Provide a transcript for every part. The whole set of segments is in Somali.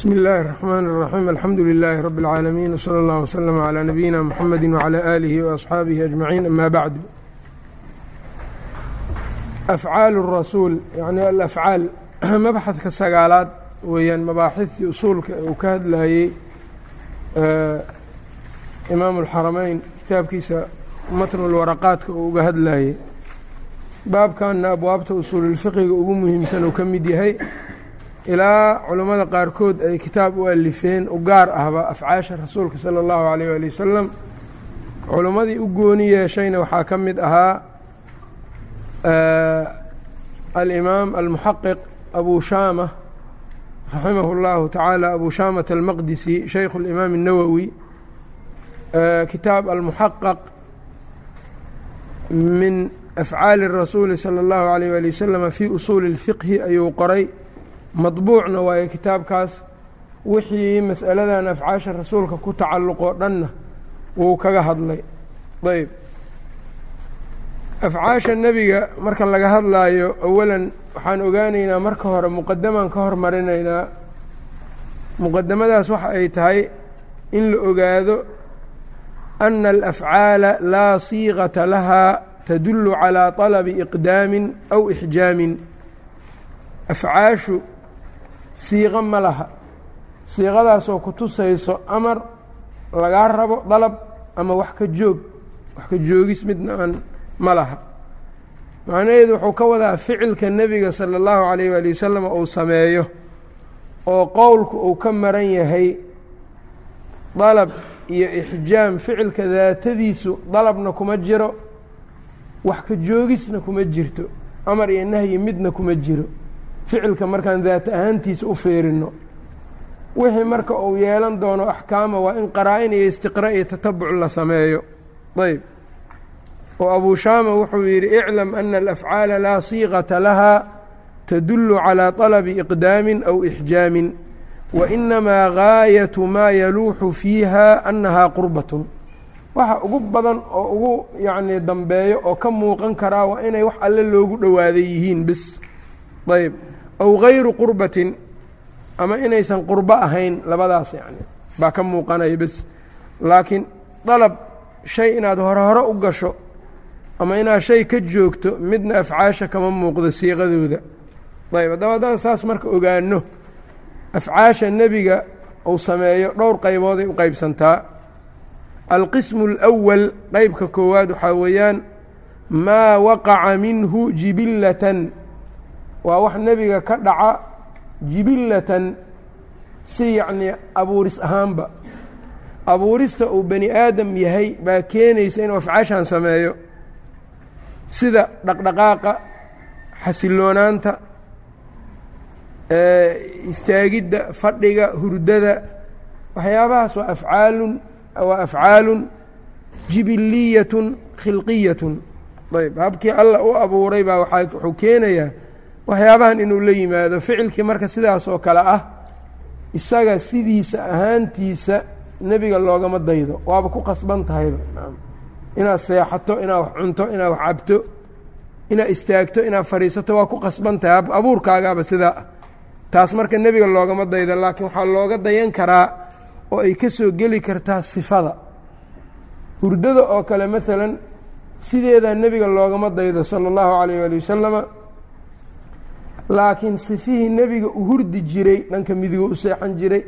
bsmi اllahi الرحmn الرaxيim alxamdu لilaahi rab اlcaalamiin wslى اllah wslm عlى nabiyina mxamedi wعlى alihi وaصxaabihi aجmaciin ama bacdu afcaal الrasuul yani alafcaal mabxadka sagaalaad weeyaan mabaaxidtii usuulka uu ka hadlayey imaamu اlxarameyn kitaabkiisa matnu lwaraqaadka uu uga hadlayey baabkanna abwaabta usuululfiqiga ugu muhiimsan uu ka mid yahay ilaa culammada qaarkood ay kitaab u alifeen u gaar ahba afcaasha rasuulka sala allahu calayh waali wasalam culimmadii u gooni yeeshayna waxaa ka mid ahaa alimaam almuxaqiq abu shaama raximahu اllahu tacaala abu shaamata almaqdisi shaykhu اlimaam الnawowi kitaab almuxaqaq min afcaali الrasuuli salى اllahu alayh wali wasalama fii usuuli اlfiqhi ayuu qoray madbuucna waayo kitaabkaas wixii mas'aladan afcaasha rasuulka ku tacalluqoo dhanna wuu kaga hadlay. Ayb. Afcaasha nebiga marka laga hadlaayo awalan waxaan ogaanaynaa marka hore muqadamaan ka hormarinaynaa muqadamadaas waxa ay tahay in la ogaado ana alafcaala laa siiqata lahaa tadullu calaa طalabi iqdaamin aw ixjaamin. Afcaashu siiqo ma laha. Siiqadaasoo ku tusayso amar lagaa rabo dalab ama wax ka joog wax ka joogis midna aan ma laha. Macnaheedu wuxuu ka wadaa ficilka nebiga sala allahu calayh waali wasalam uu sameeyo oo qowlku uu ka maran yahay dalab iyo ixjaam. Ficilka daatadiisu dalabna kuma jiro wax ka joogisna kuma jirto amar iyo nahyi midna kuma jiro ficilka markaan daata ahaantiisa u feerino wixii marka uu yeelan doono axkaama waa in qaraa-in iyo istiqra iyo tatabuc la sameeyo. Ayb. Oo abuu shaama wuxuu yidhi iclam ana alafcaala laa siiqata lahaa tadullu calaa طalabi iqdaamin aw ixjaamin wainamaa gaayatu maa yaluuxu fiiha annahaa qurbatun. Waxa ugu badan oo ugu yacnii dambeeyo oo ka muuqan karaa waa inay wax alle loogu dhowaaday yihiin bis ayb aw gayru qurbatin ama inaysan qurbo ahayn labadaas yacni baa ka muuqanaya bes laakiin dalab shay inaad hore hore u gasho ama inaad shay ka joogto midna afcaasha kama muuqdo siiqadooda ayb haddaba haddaan saas marka ogaano afcaasha nebiga uu sameeyo dhowr qaybooday u qaybsantaa alqismu اlأwal qeybka koowaad waxaa weeyaan maa waqaca minhu jibillatan waa wax nebiga ka dhaca jibillatan si yacnii abuuris ahaanba. Abuurista uu bani aadam yahay baa keenaysa inuu afcaashan sameeyo sida dhaqdhaqaaqa xasiloonaanta istaagidda fadhiga hurdada. Waxyaabahaas waa afcaalun waa afcaalun jibiliyatun khilqiyatun. Ayb habkii alla u abuuray baa waaa wuxuu keenayaa waxyaabahan inuu la yimaado ficilkii marka sidaas oo kale ah isaga sidiisa ahaantiisa nebiga loogama daydo. Waaba ku qasban tahayba. Inaad seexato inaad wax cunto inaad wax cabto inaad istaagto inaad fadhiisato waa ku qasban tahay. Abuurkaagaaba sidaa taas marka nebiga loogama daydo laakiin waxaa looga dayan karaa oo ay ka soo geli kartaa sifada. Hurdada oo kale maalan sideedaa nebiga loogama daydo sala allahu calayh waali wasalama laakiin sifihii nebiga u hurdi jiray dhanka midigo u seexan jiray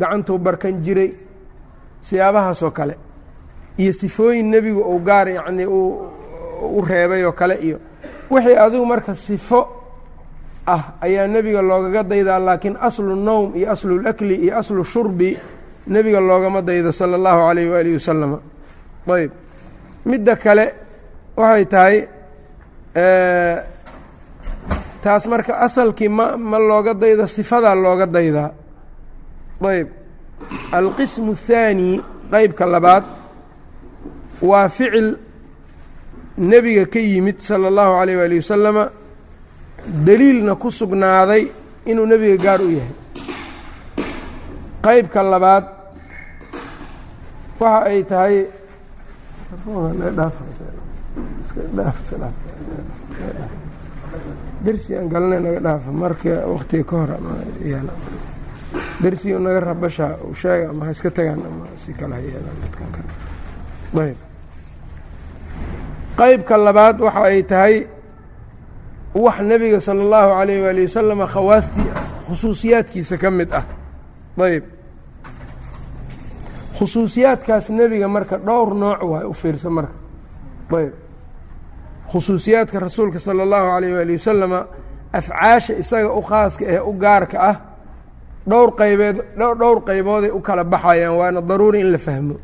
gacantuu barkan jiray siyaabahaasoo kale iyo sifooyin nebigu uu gaar yacnii u reebay oo kale iyo wixii adigu marka sifo ah ayaa nebiga loogaga daydaa laakiin aslu nowm iyo aslulakli iyo aslu shurbi nebiga loogama daydo sala allahu calayh waalihi wasalama ayb midda kale waxay tahay taas marka asalkii ma ma looga daydo sifadaa looga daydaa ayb alqismu الthaani qeybka labaad waa ficil nebiga ka yimid salى اllahu عalيyه wali wasalama deliilna ku sugnaaday inuu nebiga gaar u yahay qeybka labaad waxa ay tahay dersi aan galnay naga dhaafa marka waktiga ka hor dersiga naga rabasha sheega ama ha tagaan ama si kale ha yeelaan dadkan kale. Ayb qaybka labaad waxa ay tahay wax nebiga sala allahu calayh waali wasalama khawaastii khusuusiyaadkiisa ka mid ah. Ayb khusuusiyaadkaas nebiga marka dhowr nooc waay u fiirsa marka. Ayb khusuusiyaadka rasuulka sala allahu calayh waali wasalama afcaasha isaga u khaaska ee u gaarka ah dhowr qaybeed dhowr qaybooday u kala baxayaan. Waana daruuri in la fahmo.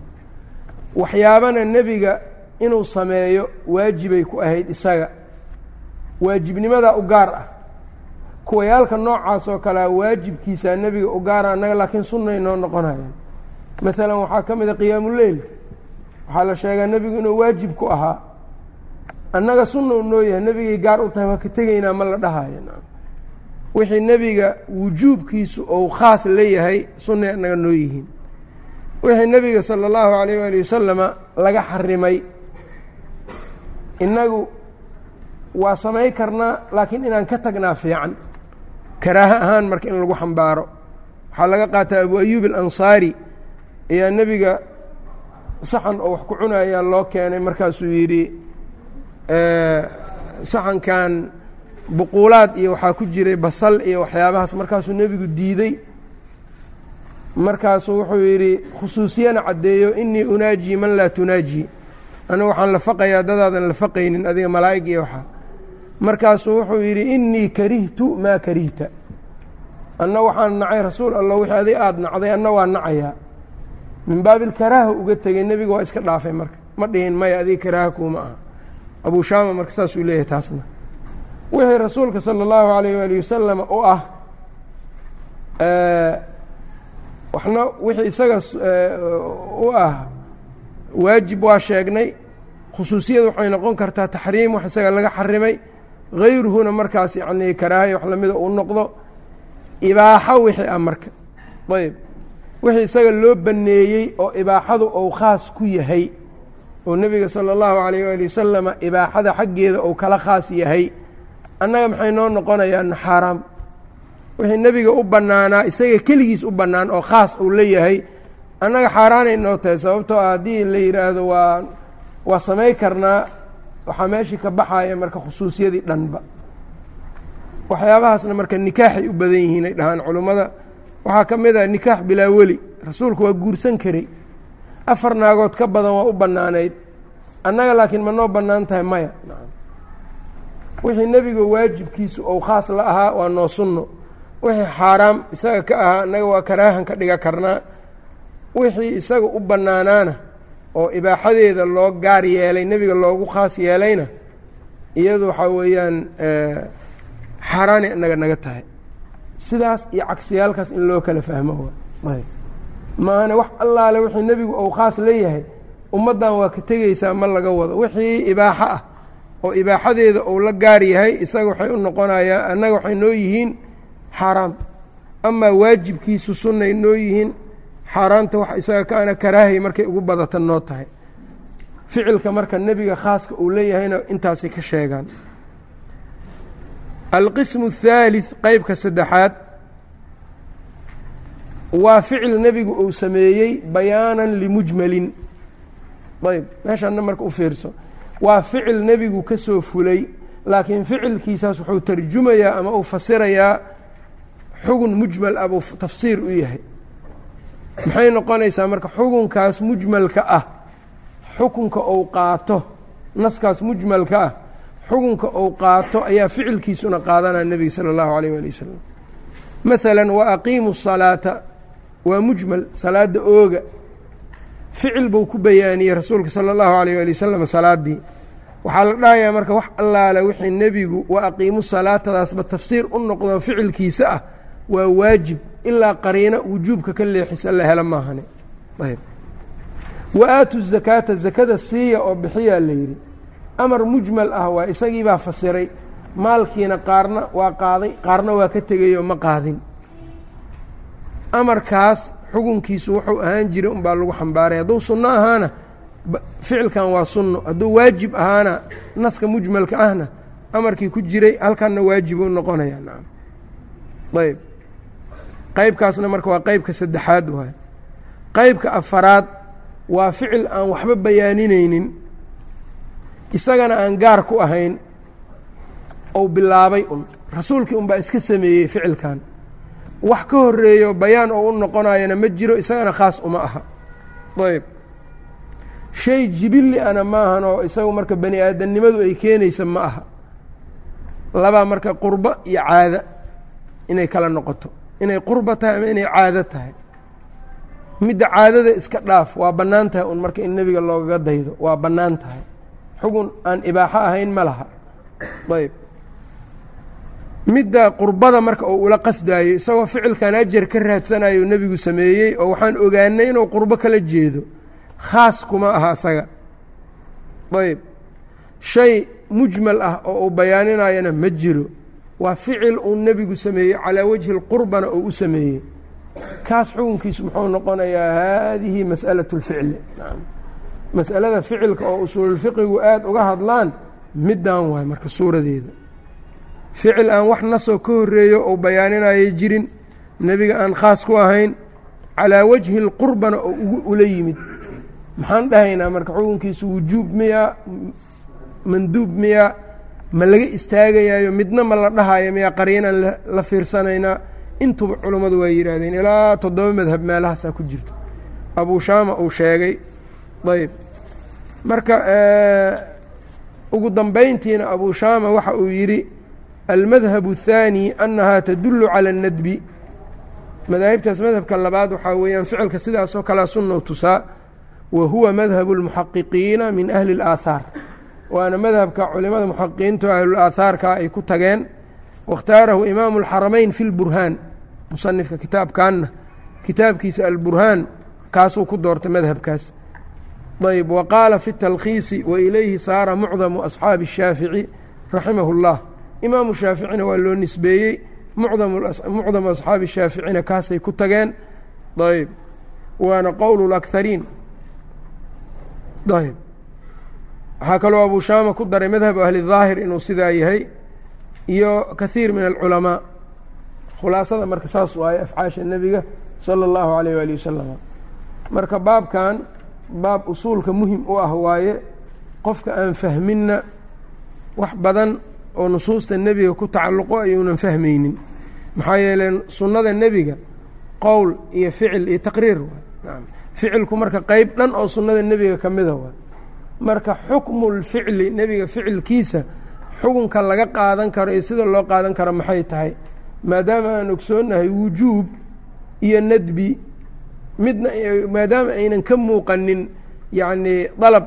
Waxyaabana nebiga inuu sameeyo waajibay ku ahayd isaga. Waajibnimadaa u gaar ah. Kuwayaalka noocaas oo kalea waajibkiisaa nebiga u gaara annaga laakiin sunnay noo noqonayaan. Maalan waxaa ka mid a qiyaamuleil waxaa la sheegaa nebigu inuu waajib ku ahaa annaga sunna u noo yahay nebigay gaar u tahay waa ka tegaynaa ma la dhahayo. Wixii nebiga wujuubkiisu ou khaas leeyahay sunnay annaga noo yihiin. Wixii nebiga sala allahu calayh waali wasalama laga xarimay innagu waa samay karnaa laakiin inaan ka tagnaa fiican. Karaaho ahaan marka in lagu xambaaro. Waxaa laga qaataa abu ayuub alansaari ayaa nebiga saxan oo wax ku cunayaa loo keenay markaasuu yidhi saxankan buquulaad iyo waxaa ku jiray basal iyo waxyaabahaas markaasuu nebigu diidey markaasuu wuxuu yidhi khusuusiyana caddeeyo inii unaaji man laa tunaaji. Anigu waxaan la faqayaa dadaadan la faqaynin adiga malaa'ig iyo waxaa markaasuu wuxuu yidhi innii karihtu maa karihta. Anna waxaan nacay rasuul allah wixii adig aada nacday anna waa nacayaa min baabilkaraaha uga tegey nebiga waa iska dhaafay marka. Ma dhihin maya adiga karaaha kuuma aha abuu shaama marka saasuu leeyahay taasna. Wixii rasuulka sala allahu alayh waali wasalam u ah waxna wixii isaga u ah waajib waa sheegnay. Khusuusiyad waxay noqon kartaa taxriim wax isaga laga xarimay. Hayruhuna markaas yacnii karaahay wax lamida uu noqdo. Ibaaxo wixii ah marka. Ayb wixii isaga loo banneeyey oo ibaaxadu ou khaas ku yahay oo nebiga sala allahu calayh waali wasalama ibaaxada xaggeeda ou kala khaas yahay. Annaga maxay noo noqonayaan xaaraam? Wixii nebiga u bannaanaa isaga keligiis u bannaan oo khaas uu leeyahay annaga xaaraanay noo tahay. Sababtoo ah haddii la yidhaahdo waa waa samay karnaa waxaa meeshii ka baxaya marka khusuusiyadii dhanba. Waxyaabahaasna marka nikaaxay u badan yihiin ay dhahaan culummada waxaa ka mid ah nikaax bilaa weli. Rasuulku waa guursan karay afar naagood ka badan waa u bannaanayd. Annaga laakiin ma noo bannaan tahay maya. Wixii nebiga waajibkiisu ou khaas la ahaa waa noo sunno. Wixii xaaraam isaga ka ahaa annaga waa karaahan ka dhiga karnaa wixii isaga u bannaanaana oo ibaaxadeeda loo gaar yeelay nebiga loogu khaas yeelayna iyadu waxaa weeyaan xaaraanay annaga naga tahay. Sidaas iyo cagsiyaalkaas in loo kala fahmo maahane wax allaale wixii nebigu uu khaas leeyahay ummaddan waa ka tegaysaa ma laga wado. Wixii ibaaxo ah oo ibaaxadeeda uu la gaar yahay isaga waxay u noqonayaan annaga waxay noo yihiin xaaraam amaa waajibkiisu sunnay noo yihiin xaaraanta wax isaga kaana karaahay markay ugu badata noo tahay. Ficilka marka nebiga khaaska uu leeyahayna intaasay ka sheegaan. Alqismu اthaalith qeybka saddexaad waa ficil nebigu uu sameeyey bayaanan limujmalin. Ayb meeshaana marka u fiirso. Waa ficil nebigu ka soo fulay laakiin ficilkiisaas wuxuu tarjumayaa ama uu fasirayaa xugun mujmal ah buu tafsiir u yahay. Maxay noqonaysaa marka xukunkaas mujmalka ah xukunka uu qaato naskaas mujmalka ah xukunka uu qaato ayaa ficilkiisuna qaadanaya nebiga sala allahu alayh waali wasalam maalan wa aqiimu salaata waa mujmal salaadda ooga. Ficil buu ku bayaaniyey rasuulka sala allahu alayh waali wasalam salaaddii waxaa la dhahayaa marka wax allaale wixii nebigu wa aqiimu salaatadaasba tafsiir u noqdo ficilkiisa ah waa waajib ilaa qariino wujuubka ka leexisa la helo maahane. Ayb. Wa aatu zakaata zakada siiya oo bixiyaa la yidhi. Amar mujmal ah waa isagii baa fasiray maalkiina qaarna waa qaaday qaarna waa ka tegayoo ma qaadin amarkaas xukunkiisu wuxuu ahaan jiray unbaa lagu xambaaray. Hadduu sunno ahaana ficilkan waa sunno. Hadduu waajib ahaana naska mujmalka ahna amarkii ku jiray halkanna waajibuu noqonaya nacam ayb qeybkaasna marka waa qeybka saddexaad waaye qeybka afaraad waa ficil aan waxba bayaaninaynin. Isagana aan gaar ku ahayn. Ou bilaabay un. Rasuulkii unbaa iska sameeyey ficilkan wax ka horeeyo bayaan oo u noqonayana ma jiro isagana khaas uma aha. Ayb shay jibilli ana maahan oo isagu marka bani aadamnimadu ay keenaysa ma aha. Labaa marka qurbo iyo caado inay kala noqoto. Inay qurba tahay ama inay caado tahay. Midda caadada iska dhaaf waa bannaan tahay un marka in nebiga loogaga daydo waa bannaan tahay. Xugun aan ibaaxo ahayn ma laha. Ayb midda qurbada marka uu ula qasdaayo isagoo ficilkan ajar ka raadsanayo nebigu sameeyey oo waxaan ogaanay inuu qurbo kala jeedo. Khaas kuma aha asaga. Ayb shay mujmal ah oo uu bayaaninayana ma jiro. Waa ficil uu nebigu sameeyey calaa wajhi lqurbana uu u sameeyey. Kaas xukunkiisu muxuu noqonayaa haadihi mas'alaة اlficli mas'alada ficilka oo usuululfiqigu aada uga hadlaan middan waay marka suuradeeda ficil aan wax nasoo ka horeeyo ou bayaaninaya jirin nebiga aan khaas ku ahayn calaa wajhi اlqurbana oo ugu ula yimid. Maxaan dhahaynaa marka xukunkiisu wujuub miyaa manduub miyaa ma laga istaagayayo midna ma la dhahayo miyaa qaryanaan la fiirsanaynaa. Intuba culummadu waa yidhaahdeen ilaa toddoba madhab meelahaasaa ku jirto. Abuu shaama uu sheegay ayb marka ugu dambayntiina abuu shaama waxa uu yidhi almadhab الthaanي annahaa tadulu calى الnadbi madaahibtaas madhabka labaad waxaa weeyaan ficilka sidaasoo kalea sunnow tusaa wa huwa madhabu اlmuxaqiqiina min ahli اlaahaar waana madhabka culimada muxaqiqiinta o ahlulaahaarka ay ku tageen waاkhtaarahu imaamu اlxaramayn fi اlburhaan musanifka kitaabkanna kitaabkiisa alburhaan kaasuu ku doortay madhabkaas ayb wa qaala fi اtalkhiisi wa ilayhi saara mucdamu asxaabi الshaafici raximah اllah imaamu shaaficina waa loo nisbeeyey. Mucdamu asxaabi shaaficina kaasay ku tageen. Ayb waana qowl اlakhariin ayb waxaa kaloo abuu shaama ku daray madhabu ahli daahir inuu sidaa yahay iyo kahiir min alculamaa. Khulaasada marka saas waaye afcaasha nebiga sala اllahu alayh waali wasalam marka baabkan baab usuulka muhiim u ah waaye qofka aan fahminna wax badan oo nusuusta nebiga ku tacalluqo ayuunan fahmaynin. Maxaa yeele sunnada nebiga qowl iyo ficil iyo taqriir waay. Ficilku marka qeyb dhan oo sunnada nebiga ka mida waay. Marka xukmulficli nebiga ficilkiisa xukunka laga qaadan karo iyo sida loo qaadan karo maxay tahay? Maadaama aan ogsoonnahay wujuub iyo nadbi midna maadaama aynan ka muuqanin yacnii dalab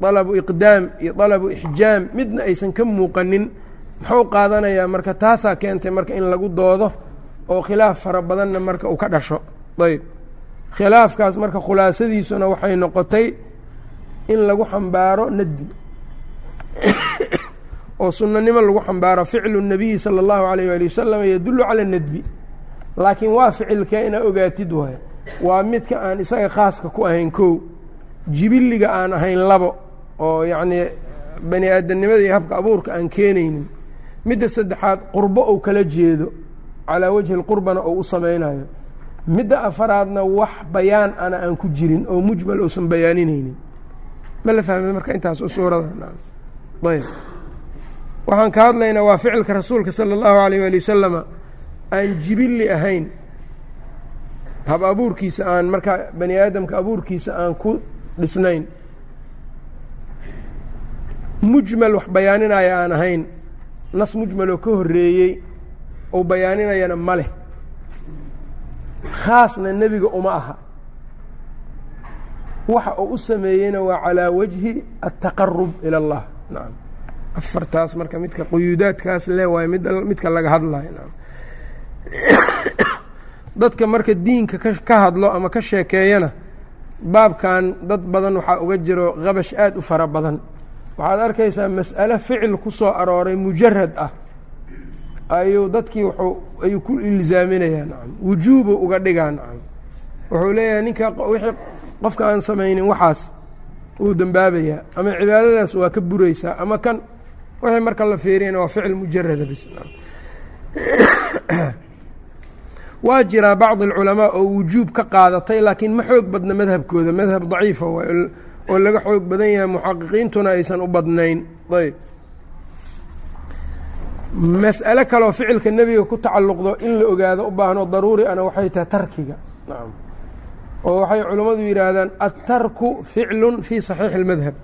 dalabu iqdaam iyo dalabu ixjaam midna aysan ka muuqanin. Muxuu qaadanayaa marka taasaa keentay marka in lagu doodo oo khilaaf fara badanna marka uu ka dhasho. Ayb. Khilaafkaas marka khulaasadiisuna waxay noqotay in lagu xambaaro nadbi. oo sunnanimo lagu xambaaro ficlu nabiyi sala allahu alayh waali wasalam yadullu cala nadbi. Laakiin waa ficilka inaa ogaatid waayo. Waa midka aan isaga khaaska ku ahayn kow. Jibilliga aan ahayn labo oo yacnii bani aadamnimada iyo habka abuurka aan keenaynin midda saddexaad qurbo ou kala jeedo calaa wajhi اlqurbana ou u samaynayo midda afaraadna wax bayaan ana aan ku jirin oo mujmal ousan bayaaninaynin ma la fahmay marka intaas suurada ayb waxaan ka hadlaynaa waa ficilka rasuulka salى اllahu alayh ali wasalama aan jibili ahayn hab abuurkiisa aan markaa bani aadamka abuurkiisa aan ku dhisnayn mujmal wax bayaaninaya aan ahayn nas mujmaloo ka horeeyey ou bayaaninayana ma leh khaasna nebiga uma aha waxa uu u sameeyeyna waa calaa wajhi الtaqarub ilى اllah nacam afartaas marka midka quyuudaadkaas le waayo mid midka laga hadlayo nacam dadka marka diinka ka hadlo ama ka sheekeeyana baabkan dad badan waxaa uga jiro qabash aad u fara badan waxaad arkaysaa mas'ale ficil ku soo arooray mujarad ah. Ayuu dadkii wuxuu ayuu ku ilzaaminayaa nacam wujuubu uga dhigaa nacam wuxuu leeyahay ninka wixii qofka aan samaynin waxaas wuu dembaabayaa ama cibaadadaas waa ka buraysaa ama kan wixii marka la fiiriyana waa ficil mujarada bis waa jiraa bacdi alculamaa oo wujuub ka qaadatay laakiin ma xoog badna madhabkooda. Madhab daciifa oo laga xoog badan yahay muxaqiqiintuna aysan u badnayn. Ayb. Mas'ale kaleoo ficilka nebiga ku tacalluqdo in la ogaado u baahno daruuri ana waxay tahay tarkiga. Nacam oo waxay culammadu yidhaahdaan attarku ficlun fii saxiixi اlmadhab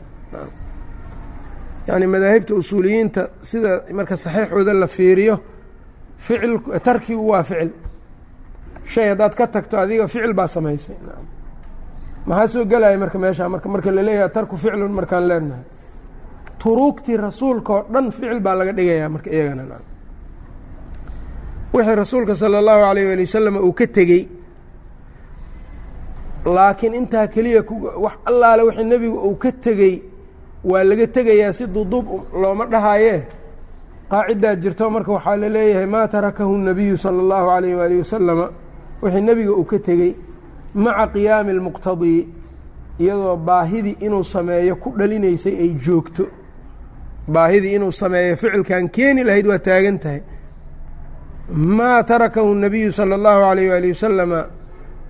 yacni madaahibta usuuliyiinta sida marka saxiixooda la fiiriyo ficil tarkigu waa ficil. Shay haddaad ka tagto adiga ficil baa samaysay maxaa soo gelaya marka meeshaa marka marka la tarku ficlun markaan leenahay. Turuugtii rasuulka oo dhan ficil baa laga dhigayaa marka iyagana wixii rasuulka sala allahu alayh ali wasalam uu ka tegey laakiin intaa keliya wax allaale wixii nebigu uu ka tegey waa laga tegayaa si duduub looma dhahaaye. Qaacidaa jirto marka waxaa la leeyahay maa tarakahu nabiyu sala allahu alayh waali wasalama wixii nebiga uu ka tegey maca qiyaami اlmuqtadii iyadoo baahidii inuu sameeyo ku dhalinaysay ay joogto baahidii inuu sameeyo ficilkan keeni lahayd waa taagan tahay maa tarakahu الnabiyu salى اllahu alayh waali wasalama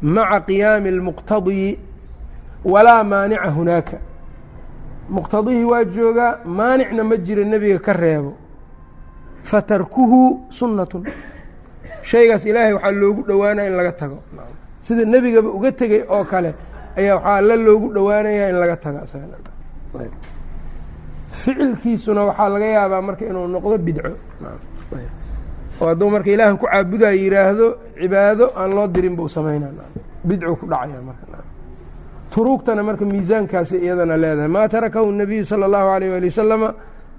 maca qiyaami اlmuqtadii walaa maanica hunaaka muqtadihii waa joogaa maanicna ma jiro nebiga ka reebo fatarkuhu sunnatun shaygaas ilaahay waxaa loogu dhowaanaya in laga tago sida nebigaba uga tegey oo kale ayaa waxaa alla loogu dhowaanayaa in laga tago ficilkiisuna waxaa laga yaabaa marka inuu noqdo bidco oo hadduu marka ilaahan ku caabudaa yidhaahdo cibaado aan loo dirin buu samaynaa bidcu ku dhacaya marka turuugtana marka miisaankaasi iyadana leedahay maa tarakahu الnabiyu salى اllahu alayh ali wasalama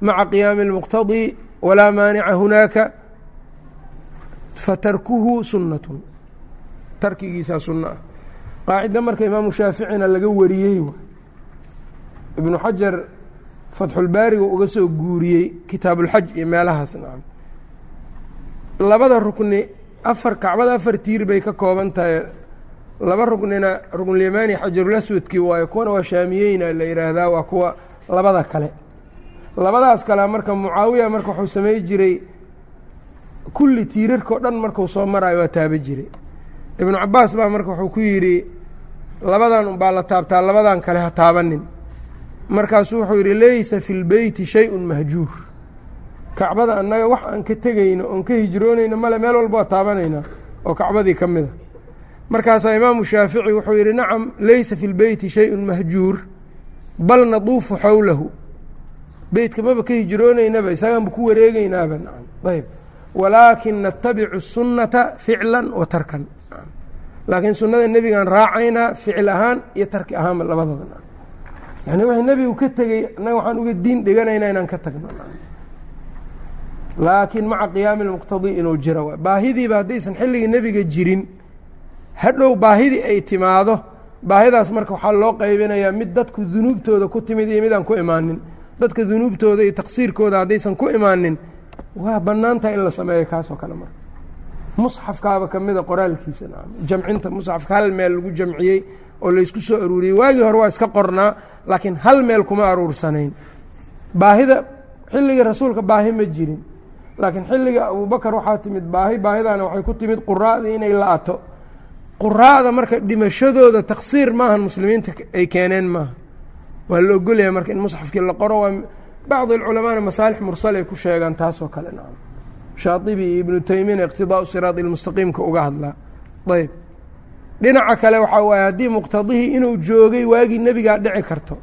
maca qiyaami اlmuqtadii walaa maanica hunaaka fatarkuhu sunnatun tarkigiisaa sunno ah qaacida marka imaamu shaaficina laga wariyey ibnu xajar fatxulbaariga uga soo guuriyey kitaabuulxaj iyo meelahaas nacam labada rukni afar kacbada afar tiir bay ka kooban tahay. Laba ruknina ruknulyamaani xajarulaswadkii waayo kuwana waa shaamiyeyna la yidhaahdaa waa kuwa labada kale. Labadaas kale marka mucaawiya marka wuxuu samey jiray kulli tiirarkao dhan marku soo maraayo waa taaba jiray ibnu cabaas baa marka wuxuu ku yidhi labadan unbaa la taabtaa labadan kale ha taabanin. Markaasuu wuxuu yidhi laysa fi lbeyti shay-un mahjuur. Kacbada annaga wax aan ka tegayno oon ka hijroonayno male meel walba waa taabanaynaa oo kacbadii ka mid a. Markaasaa imaamu shaafici wuxuu yidhi nacam laysa fi lbeyti shay-un mahjuur bal naduufu xowlahu beytka maba ka hijroonaynaba isaganba ku wareegeynaaba nacam ayb walaakin natabicu sunnata ficlan wa tarkan. Laakiin sunnada nebigaan raacaynaa ficil ahaan iyo tarki ahaanba nacam yani wixii nebigu ka tegey annaga waxaan uga diin dhiganaynaa inaan ka tagno. Laakiin maca qiyaami lmuqtadii inuu jiro. Waay baahidiiba haddaysan xilligii nebiga jirin hadhow baahidii ay timaado baahidaas marka waxaa loo qaybinayaa mid dadku dunuubtooda ku timid iyo midaan ku imaanin. Dadka dunuubtooda iyo taqsiirkooda haddaysan ku imaanin waa bannaan tahay in la sameeyo kaasoo kale marka. Musxafkaaba ka mida qoraalkiisa jamcinta musxafka hal meel lagu jamciyey oo laysku soo aruuriyey. Waagii hore waa iska qornaa laakiin hal meel kuma aruursanayn. Baahida xilligii rasuulka baahi ma jirin. Laakiin xilliga abubakar waxaa timid baahi baahidaana waxay ku timid quraa'dii inay la-ato. Quraa'da marka dhimashadooda taqsiir maahan muslimiinta ay keeneen maaha. Waa la ogolaya marka in musxafkii la qoro waa bacdi alculamaana masaalix mursal ay ku sheegaan taasoo kale nacam shaatibi iyo ibnu taymiyana iqtidaau siraadi ilmustaqiimka uga hadlaa ayb dhinaca kale waxaa waaye haddii muqtadihii inuu joogay waagii nebigaa dhici karto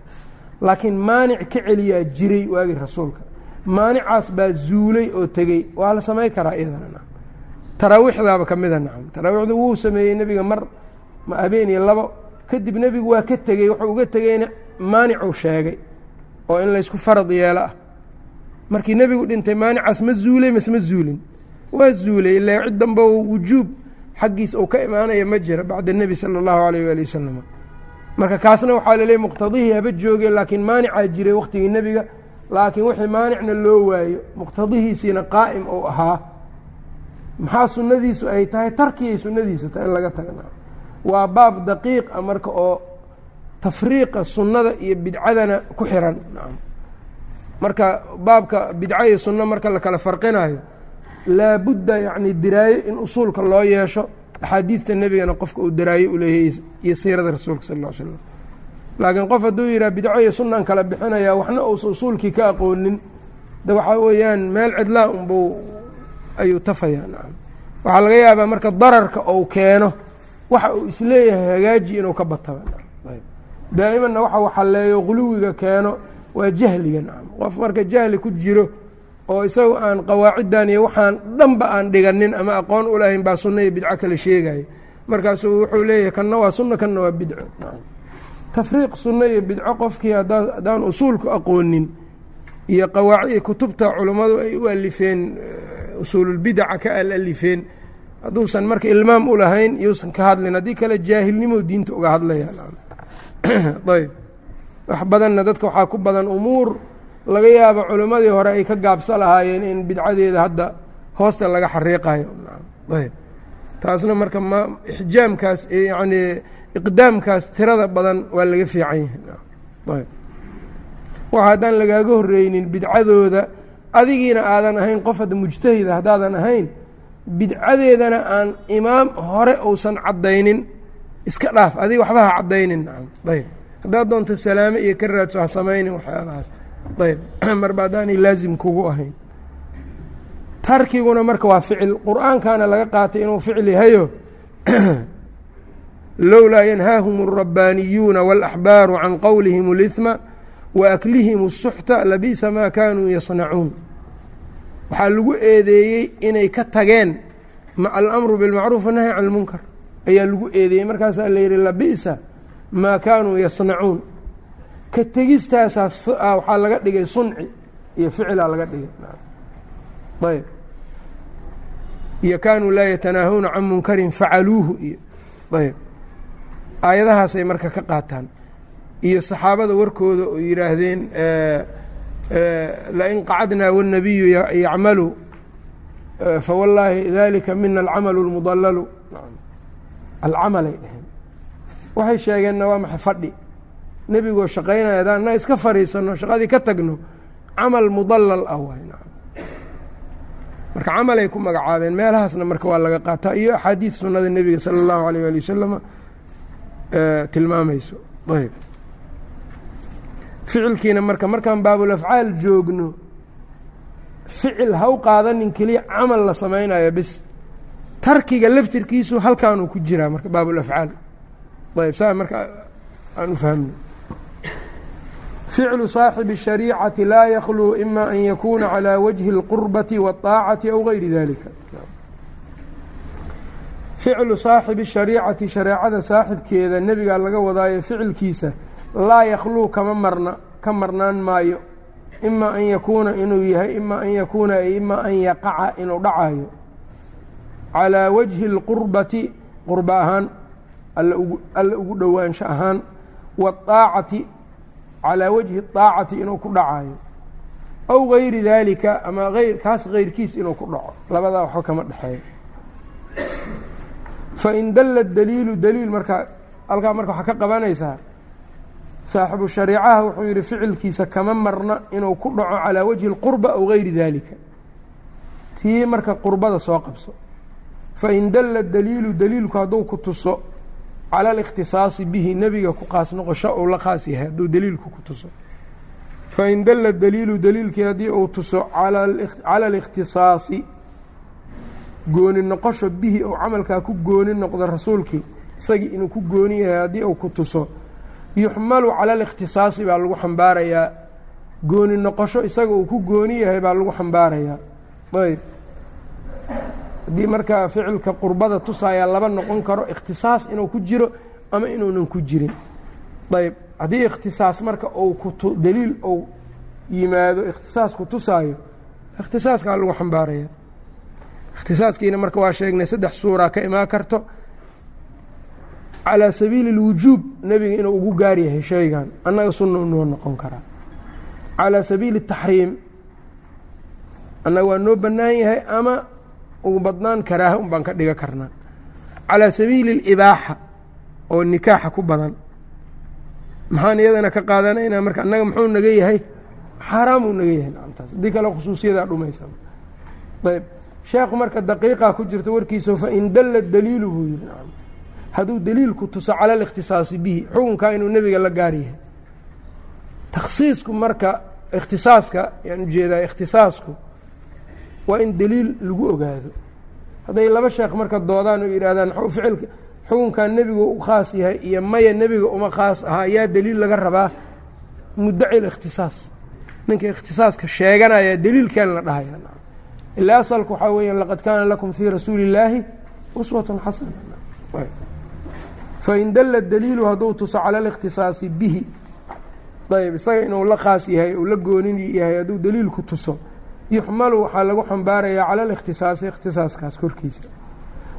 laakiin maanic ka celiyaa jiray waagii rasuulka maanicaas baa zuulay oo tegey waa la samay karaa iyadana nacam taraawiixdaaba ka mida nacam taraawiixda wuu sameeyey nebiga mar ma habeen iyo labo kadib nebigu waa ka tegey wuxuu uga tegeyna maanicuu sheegay oo in laysku farad yeelo ah markii nebigu dhintay maanicaas ma zuulay mase ma zuulin. Waa zuulay ila cid damba wujuub xaggiis uu ka imaanaya ma jira bacda nebi sala allahu alayh waali wasalam marka kaasna waxaa laleeyay muqtadihii haba joogeen laakiin maanicaa jiray waqtigii nebiga laakiin wixii maanicna loo waayo muqtadihiisiina qaa'im uu ahaa. Maxaa sunnadiisu ay tahay tarkiyay sunnadiisu tahay in laga taga waa baab daqiiqa marka oo tafriiqa sunnada iyo bidcadana ku xiran. Marka baabka bidco iyo sunno marka la kala farqinayo laabudda yacni diraayo in usuulka loo yeesho axaadiidta nebigana qofka uu daraayo u leeyahay iyo siirada rasuulka sal ll slam laakiin qof hadduu yidhaha bidco iyo sunnan kala bixinaya waxna uusa usuulkii ka aqoonin de waxaa weeyaan meel cidlaa unbuu ayuu tafayaa. Nacam waxaa laga yaabaa marka dararka ou keeno waxa uu is leeyahay hagaaji inuu ka bataba daa'imanna waxa uu xalleeyo quluwiga keeno waa jahliga nacam qof marka jahli ku jiro oo isagu aan qawaaciddan iyo waxaan dhanba aan dhiganin ama aqoon u lahayn baa sunno iyo bidco kala sheegaya markaasuu wuxuu leeyahay kanna waa sunno kanna waa bidco. Tafriiq sunno iyo bidco qofkii haddaan usuulku aqoonin iyo qawaaci kutubta culummadu ay u alifeen usuululbidaca ka alifeen hadduusan marka ilmaam u lahayn yuusan ka hadlin. Haddii kale jaahilnimo diinta uga hadlayaan ayb. Wax badanna dadka waxaa ku badan umuur laga yaabo culimmadii hore ay ka gaabsa lahaayeen in bidcadeeda hadda hoosta laga xariiqayo. Ayb. Taasna marka ma ixjaamkaas yacnii iqdaamkaas tirada badan waa laga fiican yahay. Ayb. Wax haddaan lagaaga horreynin bidcadooda adigiina aadan ahayn qof hadda mujtahida haddaadan ahayn bidcadeedana aan imaam hore uusan caddaynin iska dhaaf adiga waxba ha caddaynin nacam ayb haddaad doonto salaame iyo ka raadso ha samaynin waxyaalahaas ayb marba haddaanay laazim kugu ahayn tarkiguna marka waa ficil qur-aankana laga qaatay inuu ficil yahayo lowlaa yanhaahum الrabbaaniyuuna wاlaxbaaru can qowlihim اlihma waaklihim الsuxta labi'sa maa kaanuu yasnacuun waxaa lagu eedeeyey inay ka tageen alamru bilmacruuf wanahy can اlmunkar ayaa lagu eedeeyey markaasaa la yidhi labi'sa maa kaanuu yasnacuun ka tegistaasaa waxaa laga dhigay sunci iyo ficilaa laga dhigay ayb iyo kaanuu laa yatanaahawna can munkarin facaluuhu iyo ayb aayadahaasay marka ka qaataan iyo saxaabada warkooda oo yidhaahdeen lain qacadnaa wالnabiyu yacmalu fawallaahi dalika mina alcamalu اlmudallalu alcamalay dheheen waxay sheegeenna waa maxay fadhi. Nebigoo shaqaynaya haddaan na iska fadhiisanno shaqadii ka tagno camal mudallal ah waay marka camalay ku magacaabeen meelahaasna marka waa laga qaataa. Iyo axaadiid sunnada nebiga sala allahu alayh ali wasalama tilmaamayso. Ayb ficilkiina marka markaan baabulafcaal joogno ficil ha u qaadanin keliya camal la samaynayo bis tarkiga laftirkiisu halkaanuu ku jiraa marka baabulafcaal ayb saa marka aan u fahmno ficlu saaxibi الshariicati laa yakluu ima an yakuuna calى wajhi اlqurbati wالطaacati aw gayri dalika ficlu saaxibi الshariicati shareecada saaxibkeeda nebigaa laga wadaayo ficilkiisa laa yakluu kama marna ka marnaan maayo ima an yakuuna inuu yahay ima an yakuuna ay ima an yaqaca inuu dhacayo calىa wajhi اlqurbati qurba ahaan alla ugu dhowaansho ahaan wاطaacati calىa wajhi الطaacati inuu ku dhacayo aw gayri dalika ama ayr kaas keyrkiis inuu ku dhaco labadaa waxba kama dhexeeyo fain dalla daliilu daliil markaa halkaa marka waxaa ka qabanaysaa saaxibu shariicaha wuxuu yihi ficilkiisa kama marna inuu ku dhaco calىa wajhi اlqurba aw gayri dalika tii marka qurbada soo qabso fain dalla daliilu daliilku hadduu ku tuso cala alikhtisaasi bihi nebiga ku qaas noqosho uu la qaas yahay hadduu daliilku ku tuso fain dalla daliilu daliilkii haddii uu tuso cala alikhtisaasi gooni noqosho bihi uu camalkaa ku gooni noqdo rasuulkii isagii inuu ku gooni yahay haddii uu ku tuso yuxmalu cala alikhtisaasi baa lagu xambaarayaa gooni noqosho isaga uu ku gooni yahay baa lagu xambaarayaa ayb haddii markaa ficilka qurbada tusayaa laba noqon karo ikhtisaas inuu ku jiro ama inuunan ku jirin ayb haddii ikhtisaas marka uu ku daliil ou yimaado ikhtisaasku tusaayo ikhtisaaskaa lagu xambaaraya ikhtisaaskiina marka waa sheegnay saddex suuraa ka imaan karto calaa sabiili اlwujuub nebiga inuu ugu gaar yahay shaygan annaga sunna noo noqon karaa calaa sabiili الtaxriim annaga waa noo bannaan yahay ama ugu badnaan karaaha un baan ka dhiga karnaa. Calaa sabiili اlibaaxa oo nikaaxa ku badan. Maxaan iyadana ka qaadanaynaa marka annaga muxuu naga yahay? Xaaraamuu naga yahay nacamtaas haddii kale khusuusiyadaa dhumaysa ayb. Sheekhu marka daqiiqa ku jirto warkiisa fain dalla daliilu buu yidhi nacam. Hadduu daliilku tuso cala alikhtisaasi bihi xukunkaa inuu nebiga la gaar yahay. Takhsiisku marka ikhtisaaska yaan u jeedaa ikhtisaasku waa in daliil lagu ogaado. Hadday laba sheekh marka doodaan oo yidhahdaan ficilka xukunkan nebigu u khaas yahay iyo maya nebiga uma khaas ahaa yaa daliil laga rabaa? Muddaci likhtisaas ninka ikhtisaaska sheeganaya daliilkan la dhahaya ilaa asalku waxaa weeyaan laqad kaana lakum fii rasuuli illaahi uswatun xasana. Fain dalla daliilu hadduu tuso cala alikhtisaasi bihi. Ayb isaga inuu la khaas yahay uu la goonin yahay hadduu daliilku tuso yuxmalu waxaa lagu xambaarayaa cala alikhtisaasi ikhtisaaskaas korkiisa.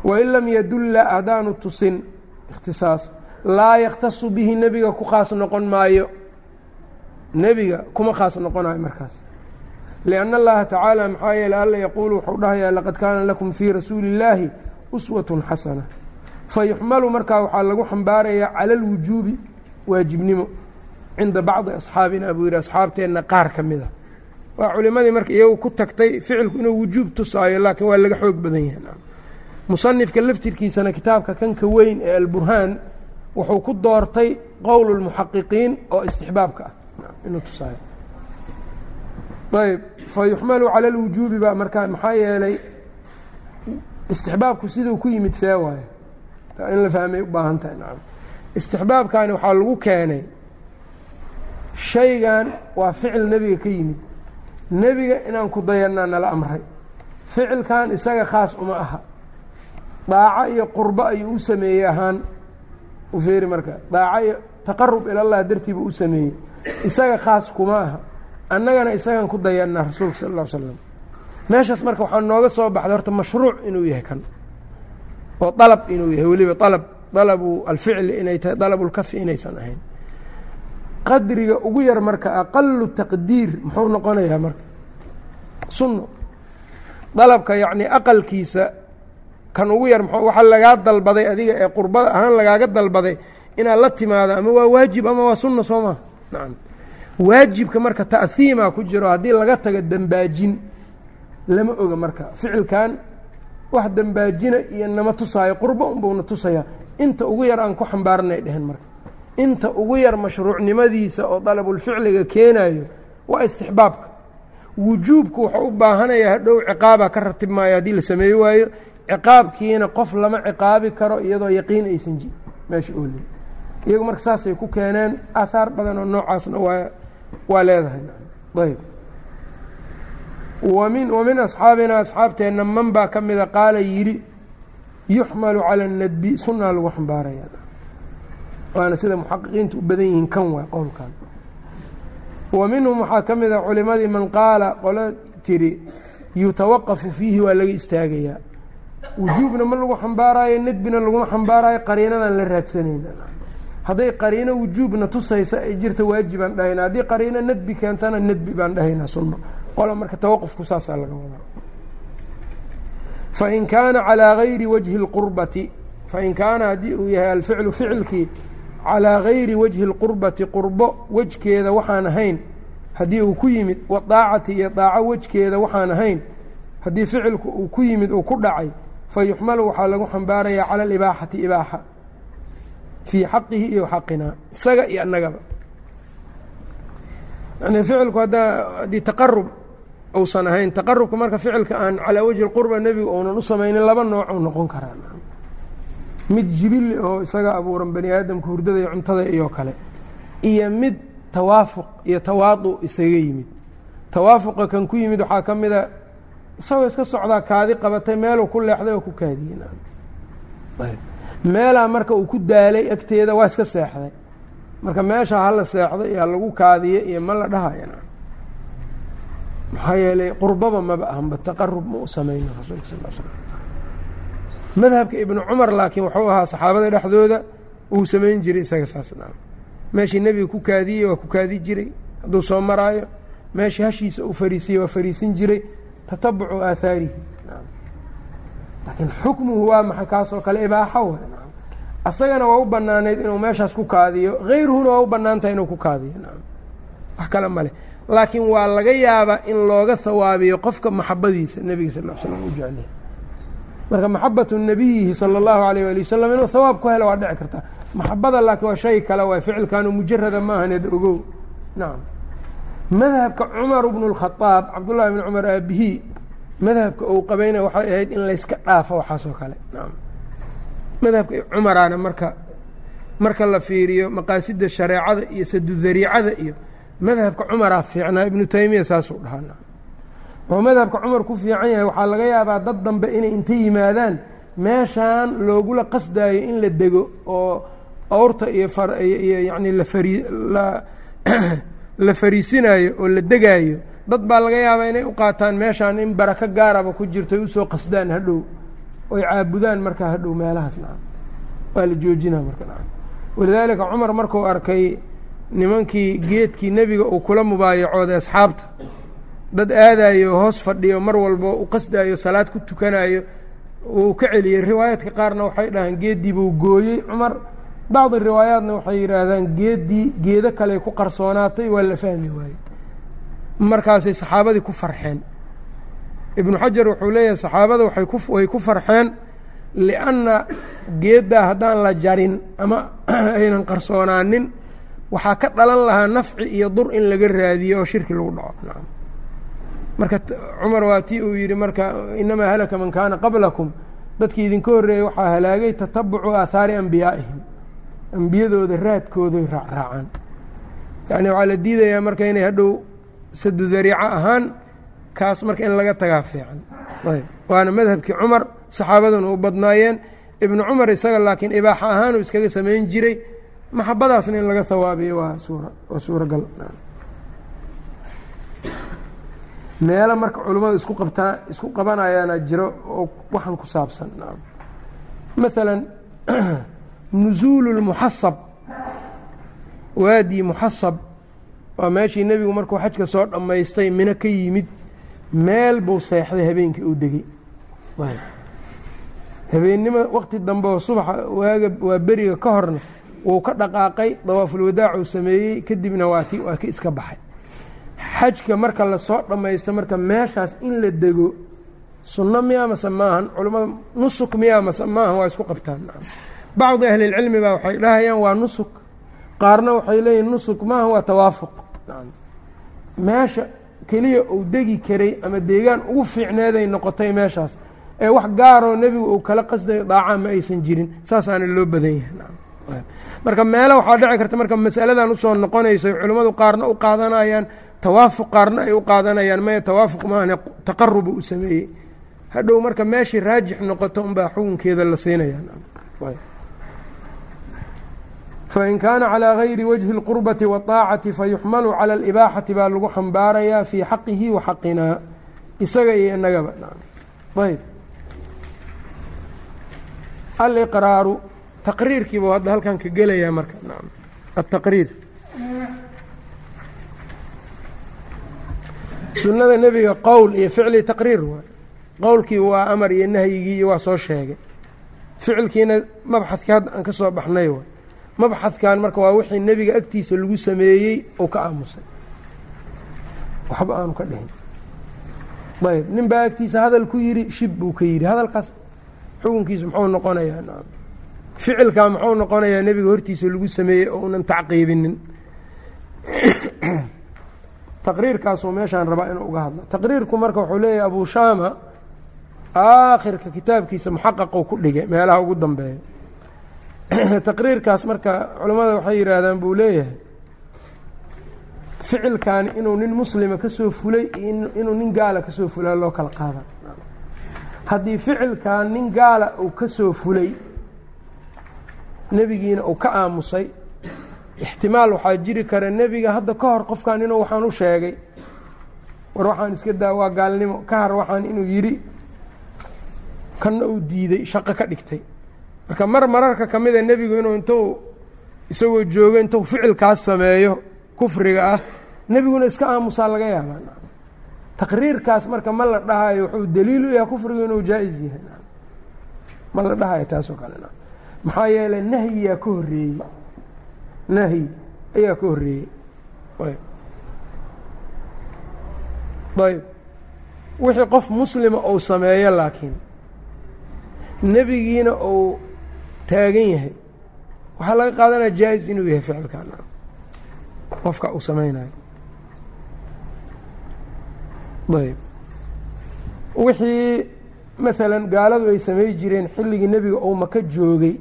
Wain lam yadulla haddaanu tusin ikhtisaas. Laa yakhtasu bihi nebiga ku khaas noqon maayo. Nebiga kuma khaas noqonayo markaas. Lianna allaha tacaala maxaa yeele alla yaquulu wuxuu dhahayaa laqad kaana lakum fii rasuuli illaahi uswatun xasana. Fa yuxmalu markaa waxaa lagu xambaarayaa cala alwujuubi waajibnimo cinda bacdi asxaabina buu yidhi asxaabteenna qaar ka mid a waa culimadii marka iyagu ku tagtay ficilku inuu wujuub tusaayo laakiin waa laga xoog badan yahay. Musanifka laftirkiisana kitaabka kanka weyn ee alburhaan wuxuu ku doortay qowl lmuxaqiqiin oo istixbaabka ah. Inuu tusaayo. Ayb fa cala alwujuubi baa markaa maxaa yeelay istixbaabku siduu ku yimid see waayo in la fahmay u baahan tahay. Nacam istixbaabkani waxaa lagu keenay shaygan waa ficil nebiga ka yimid nebiga inaan ku dayanaa nala amray. Ficilkan isaga khaas uma aha. Daaco iyo qurbo ayuu u sameeyey ahaan. U feeri marka daaco iyo taqarub ilallah dartiiba u sameeyey. Isaga khaas kuma aha. Annagana isagan ku dayanaa rasuulka sal alla l slam meeshaas marka waxaa nooga soo baxday horta mashruuc inuu yahay kan. Oo dalab inuu yahay weliba alab dalabu alficli inay tahay dalabulkafi inaysan ahayn qadriga ugu yar marka aqalu taqdiir muxuu noqonayaa marka? Sunno. Dalabka yacnii aqalkiisa kan ugu yar waxaa lagaa dalbaday adiga ee qurbada ahaan lagaaga dalbaday inaad la timaado ama waa waajib ama waa sunna soo maa nacam. Waajibka marka ta'hiimaa ku jiro haddii laga tago dembaajin lama oga marka. Ficilkan wax dembaajina iyo nama tusaayo qurbo unbauna tusayaa. Inta ugu yar aan ku xambaarnay dhehen marka inta ugu yar mashruucnimadiisa oo dalabulficliga keenayo waa istixbaabka. Wujuubku wuxuu u baahanayaa hadhow ciqaabaa ka ratib maayo haddii la sameey waayo ciqaabkiina qof lama ciqaabi karo iyadoo yaqiin aysan ji meesha oolin iyagu marka saasay ku keeneen aahaar badan oo noocaasna waa waa leedahay. Ayb wamin wamin asxaabina asxaabteenna man baa ka mida qaala yidhi yuxmalu cala nadbi sunaa lagu xambaaraya waana sida muxaqiqiinta u badan yihiin kan waa qowlkan. Wa minhum waxaa ka mid a culimadii man qaala qolo tiri yutawaqafu fiihi waa laga istaagayaa. Wujuubna ma lagu xambaaraayo nadbina laguma xambaaraayo qariinadan la raadsanayna hadday qariino wujuubna tusaysa ay jirta waajibaan dhahayna. Haddii qariino nadbi keentana nadbi baan dhahaynaa sunno. Qola marka tawaqufku saasaa laga wadaa. Fain kaana calىa gayri wajhi اlqurbati fain kaana haddii uu yahay alficlu ficilkii calىa gayri wajhi اlqurbati qurbo wejkeeda waxaan ahayn haddii uu ku yimid wadaacati iyo daaco wejkeeda waxaan ahayn haddii ficilku uu ku yimid uu ku dhacay fayuxmalu waxaa lagu xambaarayaa cala alibaaxati ibaaxa fii xaqihi iyo xaqinaa isaga iyo annagaba yani ficilku haddii taqarub uusan ahayn taqarubka marka ficilka aan calaa wajhi اlqurba nebiga uunan u samaynin laba nooc u noqon karaa mid jibili oo isaga abuuran bani aadamka hurdada iyo cuntada iyo kale iyo mid tawaafuq iyo tawaadu isaga yimid. Tawaafuqa kan ku yimid waxaa ka mida isagoo iska socdaa kaadi qabatay meeluu ku leexday oo ku kaadiyey meelaa marka uu ku daalay agteeda waa iska seexday. Marka meesha hala seexday iyo halagu kaadiye iyo ma la dhahaya maxaa yeelay qurbaba maba ahanba taqarub ma u samayno rasuulka sal l slam madhabka ibnu cumar laakiin wuxuu ahaa saxaabada dhexdooda uu samayn jiray isaga saas naam. Meeshii nebiga ku kaadiyey waa ku kaadi jiray hadduu soo maraayo. Meeshii hashiisa uu fariisiyey waa fariisin jiray tatabucu aahaarihi laakiin xukmuhu waa maxay kaasoo kale ibaaxo wa asagana waa u banaanayd inuu meeshaas ku kaadiyo hayruhuna waa u bannaan tahay inuu ku kaadiyo wax kale ma leh. Laakiin waa laga yaabaa in looga hawaabiyo qofka maxabadiisa nebiga sal l slam u jeclay marka maxabatu nabiyihi sala allahu alayh ali wasalam inuu hawaab ku helo waa dhici kartaa maxabada laakiin waa shay kale waay ficilkaanu mujarada maahaneed ogow. Nacam madhabka cumar bnu اlkhadaab cabdullahi bni cumar aabihii madhabka uu qabayna waxay ahayd in layska dhaafo waxaasoo kale. Nacam madhabka cumaraana marka marka la fiiriyo maqaasida shareecada iyo sadudariicada iyo madhabka cumaraa fiicnaa ibnu taymiya saasuu dhahaa wuxuu madhabka cumar ku fiican yahay waxaa laga yaabaa dad dambe inay inta yimaadaan meeshaan loogula qasdaayo in la dego oo awrta iyo iyo yani la fariisinaayo oo la degaayo. Dad baa laga yaabaa inay u qaataan meeshaan in barako gaaraba ku jirto ay u soo qasdaan hadhow oy caabudaan markaa hadhow meelahaas nacam waa la joojinaa marka nacam walidaalika cumar markuu arkay nimankii geedkii nebiga uu kula mubaayacooday asxaabta dad aadayo hoos fadhiyo mar walbo u qasdaayo salaad ku tukanayo wuu ka celiyey riwaayaadka qaarna waxay dhahaan geeddii buu gooyey cumar. Bacdi riwaayaatna waxay yidhaahdaan geeddii geedo kale ku qarsoonaatay waa la fahmi waayey. Markaasay saxaabadii ku farxeen. Ibnu xajar wuxuu leeyahay saxaabada way ku farxeen lianna geeddaa haddaan la jarin ama aynan qarsoonaanin waxaa ka dhalan lahaa nafci iyo dur in laga raadiyo oo shirki lagu dhaco marka cumar waa tii uu yidhi marka inamaa halaka man kaana qablakum. Dadkii idinka horreeyey waxaa halaagay tatabucu aathaari ambiyaa'ihim ambiyadooda raadkooday raacraacaan. Yacni waxaa la diidayaa marka inay hadhow sadu dariico ahaan kaas marka in laga tagaa fiican. Ayb. Waana madhabkii cumar saxaabaduna u badnaayeen. Ibnu cumar isaga laakiin ibaaxa ahaan uu iskaga samayn jiray. Maxabadaasna in laga hawaabiyo waa suura waa suuragal meelo marka culimmadu isku qabtaa isku qabanayaana jiro oo waxaan ku saabsan. Maalan nusuulu lmuxasab waadi muxasab waa meeshii nebigu markuu xajka soo dhammaystay mino ka yimid meel buu seexday habeenkii uu degey habeennimo waqti dambe oo subaxa waaga waa beriga ka horna wuu ka dhaqaaqay dawaafulwadaacuu sameeyey kadibna waati waa ka iska baxay xajka marka la soo dhammaysto marka meeshaas in la dego sunno miyaa mase maahan culimmada nusuk miyaa mase maahan waa isku qabtaan. Bacdi ahlilcilmi baa waxay dhahayaan waa nusuk. Qaarna waxay leeyihiin nusuk maahan waa tawaafuq. Meesha keliya uu degi karay ama deegaan ugu fiicneeday noqotay meeshaas ee wax gaaroo nebigu uu kala qasdayo daacaa ma aysan jirin. Saasaana loo badan yahay. Marka meelo waxaa dhici karta marka masaladan u soo noqonayso culimmadu qaarna u qaadanayaan tawaafuq qaarna ay u qaadanayaan maya tawaafuq maahane taqarubu u sameeyey hadhow marka meeshii raajix noqoto unbaa xukunkeeda la siinaya fain kaana calىa gayri wajhi اlqurbati waطaacati fayuxmalu calى اlibaaxati baa lagu xambaarayaa fii xaqihi wa xaqinaa isaga iyo inagaba ayb aliqraaru taqriirkiibu hadda halkan ka gelayaa marka ataqriir sunnada nebiga qowl iyo ficli taqriir waay. Qowlkii waa amar iyo nahyigii waa soo sheegay. Ficilkiina mabxadkii hadda aan ka soo baxnay waay. Mabxadkan marka waa wixii nebiga agtiisa lagu sameeyey oo ka aamusay. Waxba aanu ka dhihin. Ayb nin baa agtiisa hadal ku yidhi shib buu ka yidhi. Hadalkaas xukunkiisu muxuu noqonayaa ficilkaa muxuu noqonayaa nebiga hortiisa lagu sameeyey oo unan tacqiibinin taqriirkaasuu meeshaan rabaa inuu uga hadlo. Taqriirku marka wuxuu leeyahay abu shaama aakhirka kitaabkiisa muxaqaqu ku dhigay meelaha ugu dambeeya. Taqriirkaas marka culammada waxay yidhaahdaan buu leeyahay ficilkan inuu nin muslima ka fulay inuu nin gaala ka soo loo kala qaada haddii ficilkan nin gaala uu ka fulay nebigiina uu ka aamusay ixtimaal waxaa jiri kara nebiga hadda ka hor qofkan inuu waxaan u sheegay. War waxaan iska daa waa gaalnimo. Ka har waxaan inuu yidhi kanna uu diiday shaqo ka dhigtay. Marka mar mararka ka mida nebigu inuu intuu isagoo joogo intuu ficilkaas sameeyo kufriga ah nebiguna iska aamusaa laga yaabaa. Taqriirkaas marka ma la dhahayo wuxuu daliil u yahay kufrigu inuu jaa-is yahay. Ma la dhahayo taasoo kale. Maxaa yeelay nahyiyaa ka horreeyey nahyi ayaa ka horreeyey. Ayb. Wixii qof muslima uu sameeyo laakiin nebigiina uu taagan yahay waxaa laga qaadanaya jaa-is inuu yahay ficilkan qofka uu samaynayo ayb. Wixii maalan gaaladu ay samay jireen xilligii nebiga uu maka joogay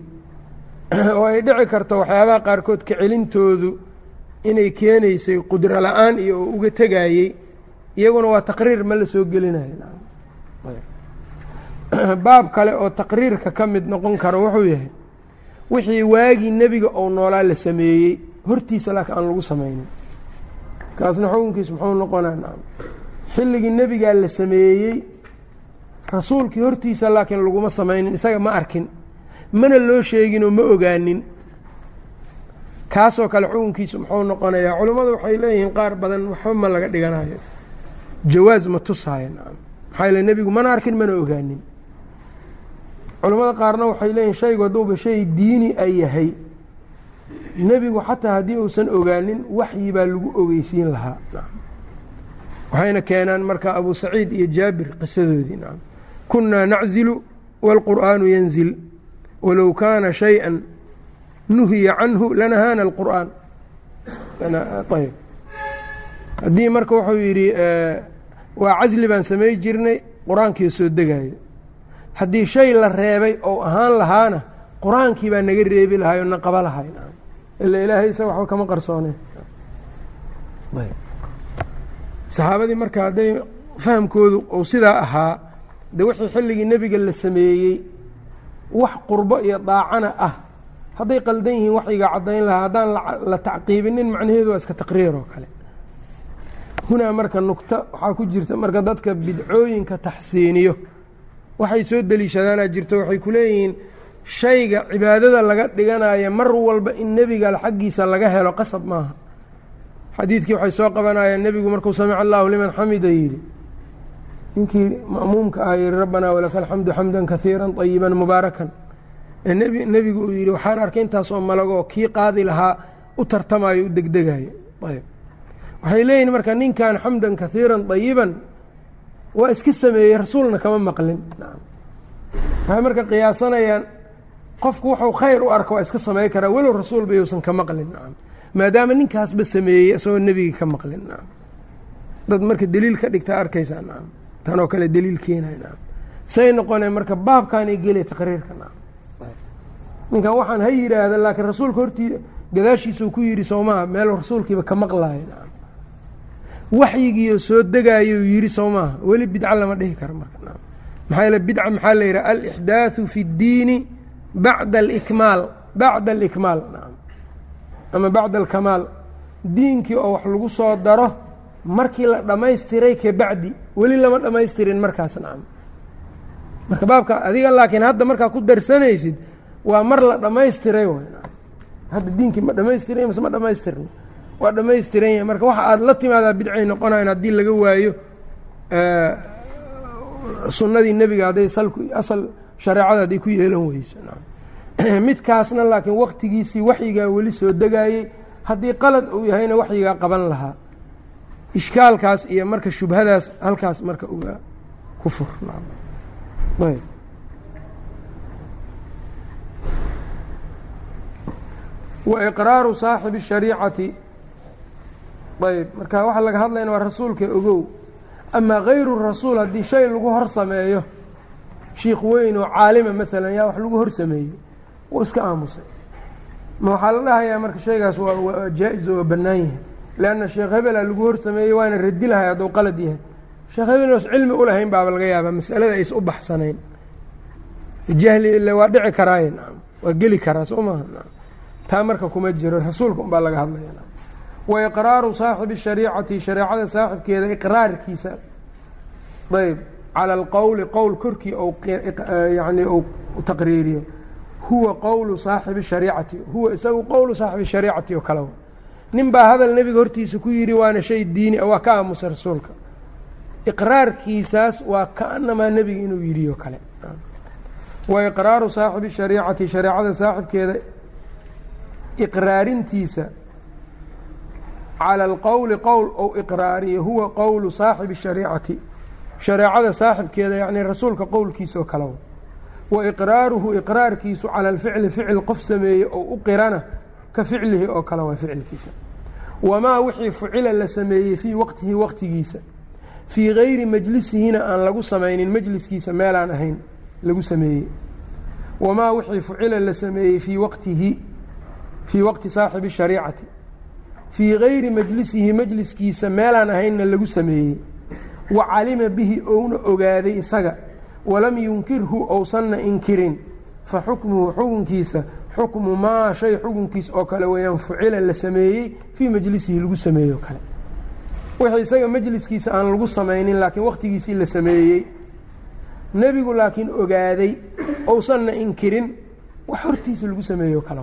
oo ay dhici karto waxyaabaha qaarkood kacelintoodu inay keenaysay qudro la'aan iyo oo uga tegayey iyaguna waa taqriir ma la soo gelinayo. Baab kale oo taqriirka ka mid noqon karo wuxuu yahay wixii waagii nebiga ou noolaa la sameeyey hortiisa laakiin aan lagu samaynin. Kaasna xukunkiis muxuu noqonaa xilligii nebigaa la sameeyey rasuulkii hortiisa laakiin laguma samaynin isaga ma arkin mana loo sheegin oo ma ogaanin. Kaasoo kale xukunkiisu muxuu noqonayaa culummadu waxay leeyihiin qaar badan waxba ma laga dhiganayo jawaaz ma tusaayo nacam maxaa yeele nebigu mana arkin mana ogaanin. Culammada qaarna waxay leeyihiin shaygu hadduuba shay diini ay yahay. Nebigu xataa haddii uusan ogaanin waxyi baa lagu ogeysiin lahaa. Waxayna keenaan marka abu saciid iyo jaabir qisadoodii kunnaa naczilu wاlqur'aanu yanzil walow kaana shayئa nuhiya canhu lanahaana اlqur'aan ayb haddii marka wuxuu yidhi waa casli baan samay jirnay qur'aankii soo degayo haddii shay la reebay ou ahaan lahaana qur'aankii baa naga reebi lahay oo na qaba lahay ila ilaahay isa waxba kama qarsooneen saxaabadii marka hadday fahamkoodu uu sidaa ahaa de wixii xilligii nebiga la sameeyey wax qurbo iyo daacana ah. Hadday qaldan yihiin waxyiga caddayn lahaa haddaan la tacqiibinin macnaheedu waa iska taqriir oo kale. Hunaa marka nugta waxaa ku jirta marka dadka bidcooyinka taxsiiniyo. Waxay soo deliishadaanaa jirto waxay ku leeyihiin shayga cibaadada laga dhiganayo mar walba in nebiga xaggiisa laga helo qasab maaha. Xadiidkii waxay soo qabanayeen nebigu markuu samica allahu liman xamida yidhi ninkii ma'muumka ah yihi rabbanaa walaka alxamdu xamdan kaiira طayiba mubaarakan. Nebigu uu yidhi waxaan arkay intaasoo malagoo kii qaadi lahaa u tartamayo u degdegayo waxay leeyihiin marka ninkan xamdan kaiiran طayiban waa iska sameeyey rasuulna kama maqlin. Waxay marka qiyaasanayaan qofku wuxuu khayr u arka waa iska samey karaa walow rasuulba yuusan ka maqlin. Maadaama ninkaasba sameeyey isagoo nebigii ka maqlin. Dad marka deliil ka dhigta arkaysaa tanoo kale deliil keenay nacam say noqoneen marka baabkaanay gelay taqriirka nacam ninkan waxaan ha yidhaahda laakiin rasuulka hortii gadaashiisuu ku yidhi soomaha meel rasuulkiiba ka maqlaayo nacam waxyigiioo soo degaayou yidhi soo maaha weli bidca lama dhihi karo marka maxaa yeele bidca maxaa la yidhaha alixdaaثu fi اddiini bacda alikmaal bacda alikmaal ama bacda alkamaal. Diinkii oo wax lagu soo daro markii la dhammaystiray ka bacdi weli lama dhammaystirin markaas nacam. Marka baabka adiga laakiin hadda markaa ku darsanaysid waa mar la dhammaystiray hadda diinkii ma dhammaystiray mase ma dhammaystirna waa dhammaystiran yahay. Marka waxa aada la timaadaa bidcay noqonayan haddii laga waayo sunnadii nebiga hadday salku asal shareecada hadday ku yeelan weyso midkaasna laakiin waktigiisii waxyigaa weli soo degaayey haddii qalad uu yahayna waxyigaa qaban lahaa ishkaalkaas iyo marka shubhadaas halkaas marka uga ku fur wa iqraaru saaxibi الshariicati ayb. Marka waxaa laga hadlayna waa rasuulka ogow. Amaa hayru rasuul haddii shay lagu hor sameeyo shiikh weyn oo caalima maalan yaa wax lagu hor sameeyey wuu iska aamusay. Ma waxaa la dhahayaa marka shaygaas waa jaa-is oo waa yahay leanna sheekh hebela lagu hor sameeyey waana radi lahay hadduu qalad yahay sheekh hebel oos cilmi u lahayn baaba laga yaabaa masalada ays u baxsanayn jahli ile waa dhici karaaye waa geli karaa soo nacam taa marka kuma jiro rasuulka unbaa laga hadlaya wa iqraaru saaxibi shariicati shareecada saaxibkeeda iqraarkiisa ayb cala alqowli qowl korkii yani uu taqriiriyo huwa qowlu saaxibi shariicati huwa isagu qowlu saaxibi shariicati oo kale nin baa hadal nebiga hortiisa ku yidhi waana shay diini a waa ka aamusa rasuulka iqraarkiisaas waa kaanamaa nebiga inuu yidhi oo kale. Wa iqraaru saaxibi shariicati shareecada saaxibkeeda iqraarintiisa cala alqowli qowl ou iqraariyo huwa qowlu saaxibi shariicati. Shareecada saaxibkeeda yacnii rasuulka qowlkiisaoo kalawa wa iqraaruhu iqraarkiisu cala alficli ficil qof sameeye oo u qirana ka ficlihi oo kale waa ficilkiisa. Wamaa wixii fucila la sameeyey fii waqtihi waqtigiisa. Fii gayri majlisihina aan lagu samaynin majliskiisa meelaan ahayn lagu sameeyey. Wamaa wixii fucila la sameeyey fii waqtihi fii waqti saaxibi shariicati. Fii gayri majlisihi majliskiisa meelaan ahaynna lagu sameeyey. Wa calima bihi ouna ogaaday isaga. Walam yunkirhu ousanna inkirin. Fa xukmuhu xukunkiisa xukmu maa shay xukunkiisa oo kale weeyaan fucila la sameeyey fii majlisihi lagu sameeyey oo kale. Wixii isaga majliskiisa aan lagu samaynin laakiin waqtigiisii la sameeyey nebigu laakiin ogaaday ousanna inkirin. Wax hortiisa lagu sameeyey oo. Kale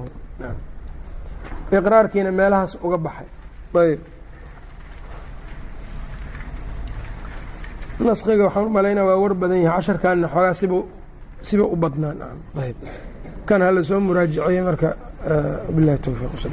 iqraarkiina meelahaas uga baxay. Ayb naskiga waxaan u malaynaa waa war badan yahay casharkaanna xoogaa siba siba u badnaan ayb kan hala soo muraajiciyey marka bilahi towfiiq sal